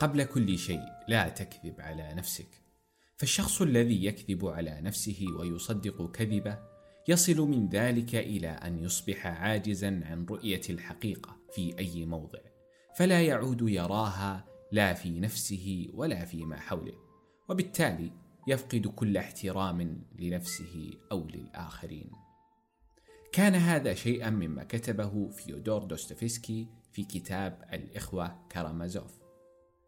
قبل كل شيء لا تكذب على نفسك. فالشخص الذي يكذب على نفسه ويصدق كذبه يصل من ذلك إلى أن يصبح عاجزا عن رؤية الحقيقة في أي موضع. فلا يعود يراها لا في نفسه ولا فيما حوله. وبالتالي يفقد كل احترام لنفسه أو للآخرين. كان هذا شيئا مما كتبه فيودور دوستويفسكي في كتاب الإخوة كارامازوف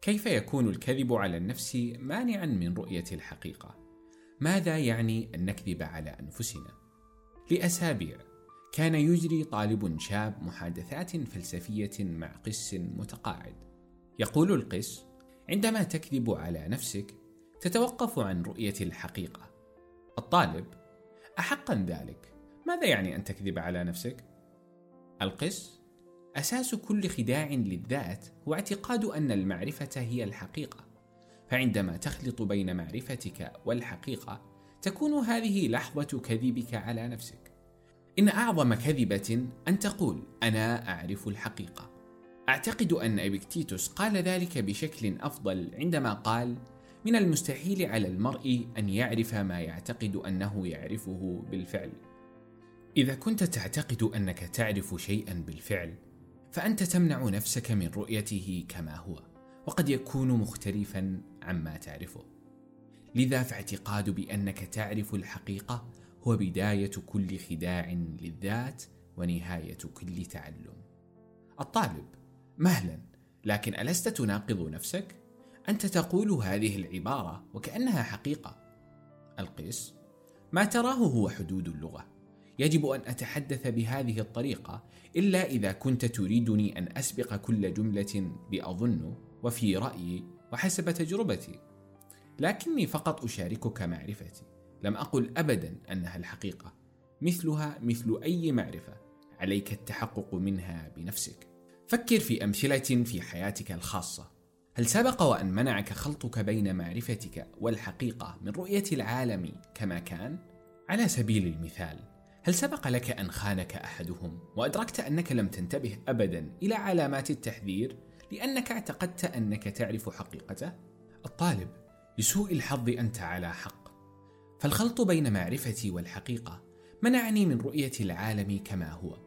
كيف يكون الكذب على النفس مانعا من رؤية الحقيقة؟ ماذا يعني أن نكذب على أنفسنا؟ لأسابيع كان يجري طالب شاب محادثات فلسفية مع قس متقاعد. يقول القس عندما تكذب على نفسك تتوقف عن رؤية الحقيقة. الطالب احقا ذلك ماذا يعني أن تكذب على نفسك؟ القس أساس كل خداع للذات هو اعتقاد أن المعرفة هي الحقيقة. فعندما تخلط بين معرفتك والحقيقة تكون هذه لحظة كذبك على نفسك. إن أعظم كذبة أن تقول أنا أعرف الحقيقة. أعتقد أن ابيكتيتوس قال ذلك بشكل أفضل عندما قال من المستحيل على المرء أن يعرف ما يعتقد أنه يعرفه بالفعل. إذا كنت تعتقد أنك تعرف شيئا بالفعل فأنت تمنع نفسك من رؤيته كما هو وقد يكون مختلفا عما تعرفه. لذا فاعتقاد بأنك تعرف الحقيقة هو بداية كل خداع للذات ونهاية كل تعلم. الطالب مهلا لكن ألست تناقض نفسك؟ أنت تقول هذه العبارة وكأنها حقيقة. القيس ما تراه هو حدود اللغة. يجب أن أتحدث بهذه الطريقة إلا إذا كنت تريدني أن أسبق كل جملة بأظن وفي رأيي وحسب تجربتي. لكني فقط أشاركك معرفتي. لم أقل ابدا أنها الحقيقة. مثلها مثل أي معرفة. عليك التحقق منها بنفسك. فكر في أمثلة في حياتك الخاصة. هل سبق وأن منعك خلطك بين معرفتك والحقيقة من رؤية العالم كما كان؟ على سبيل المثال هل سبق لك أن خانك أحدهم وأدركت أنك لم تنتبه ابدا إلى علامات التحذير لأنك اعتقدت أنك تعرف حقيقته؟ الطالب لسوء الحظ أنت على حق. فالخلط بين معرفتي والحقيقة منعني من رؤية العالم كما هو.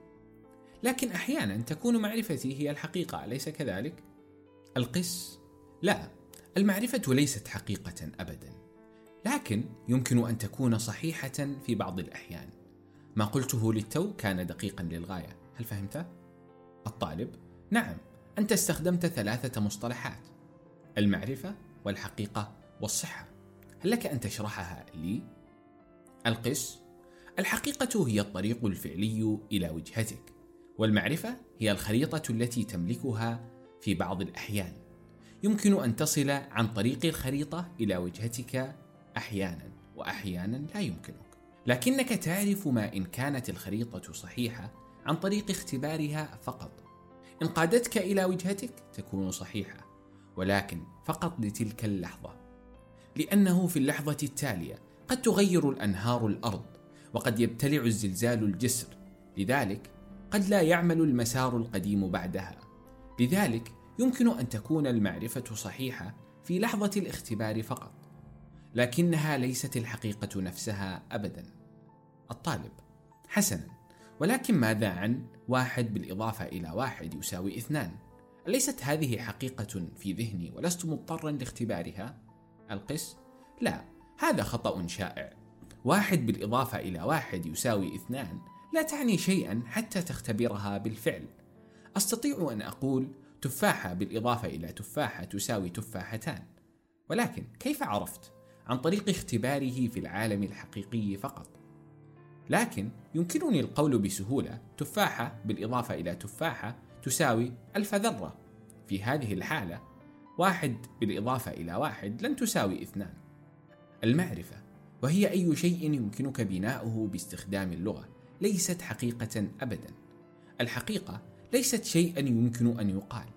لكن أحيانا تكون معرفتي هي الحقيقة أليس كذلك؟ القس؟ لا المعرفة ليست حقيقة ابدا. لكن يمكن أن تكون صحيحة في بعض الأحيان. ما قلته للتو كان دقيقا للغاية. هل فهمت؟ الطالب نعم أنت استخدمت ثلاثة مصطلحات المعرفة والحقيقة والصحة. هل لك أن تشرحها لي؟ القس الحقيقة هي الطريق الفعلي إلى وجهتك والمعرفة هي الخريطة التي تملكها في بعض الأحيان. يمكن أن تصل عن طريق الخريطة إلى وجهتك أحيانا واحيانا لا يمكنك. لكنك تعرف ما إن كانت الخريطة صحيحة عن طريق اختبارها فقط. إن قادتك إلى وجهتك تكون صحيحة ولكن فقط لتلك اللحظة. لأنه في اللحظة التالية قد تغير الأنهار الأرض وقد يبتلع الزلزال الجسر. لذلك قد لا يعمل المسار القديم بعدها. لذلك يمكن أن تكون المعرفة صحيحة في لحظة الاختبار فقط. لكنها ليست الحقيقة نفسها أبدا. الطالب حسنا ولكن ماذا عن واحد بالإضافة إلى واحد يساوي اثنان؟ أليست هذه حقيقة في ذهني ولست مضطرا لاختبارها؟ القس لا هذا خطأ شائع. واحد بالإضافة إلى واحد يساوي اثنان لا تعني شيئا حتى تختبرها بالفعل. أستطيع أن أقول تفاحة بالإضافة إلى تفاحة تساوي تفاحتان. ولكن كيف عرفت؟ عن طريق اختباره في العالم الحقيقي فقط. لكن يمكنني القول بسهولة تفاحة بالإضافة إلى تفاحة تساوي ألف ذرة. في هذه الحالة واحد بالإضافة إلى واحد لن تساوي اثنان. المعرفة وهي أي شيء يمكنك بناؤه باستخدام اللغة ليست حقيقة أبدا. الحقيقة ليست شيئا يمكن أن يقال.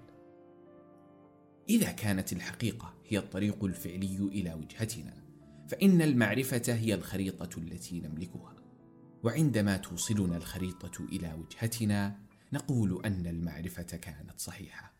إذا كانت الحقيقة هي الطريق الفعلي إلى وجهتنا. فإن المعرفة هي الخريطة التي نملكها. وعندما توصلنا الخريطة إلى وجهتنا نقول أن المعرفة كانت صحيحة.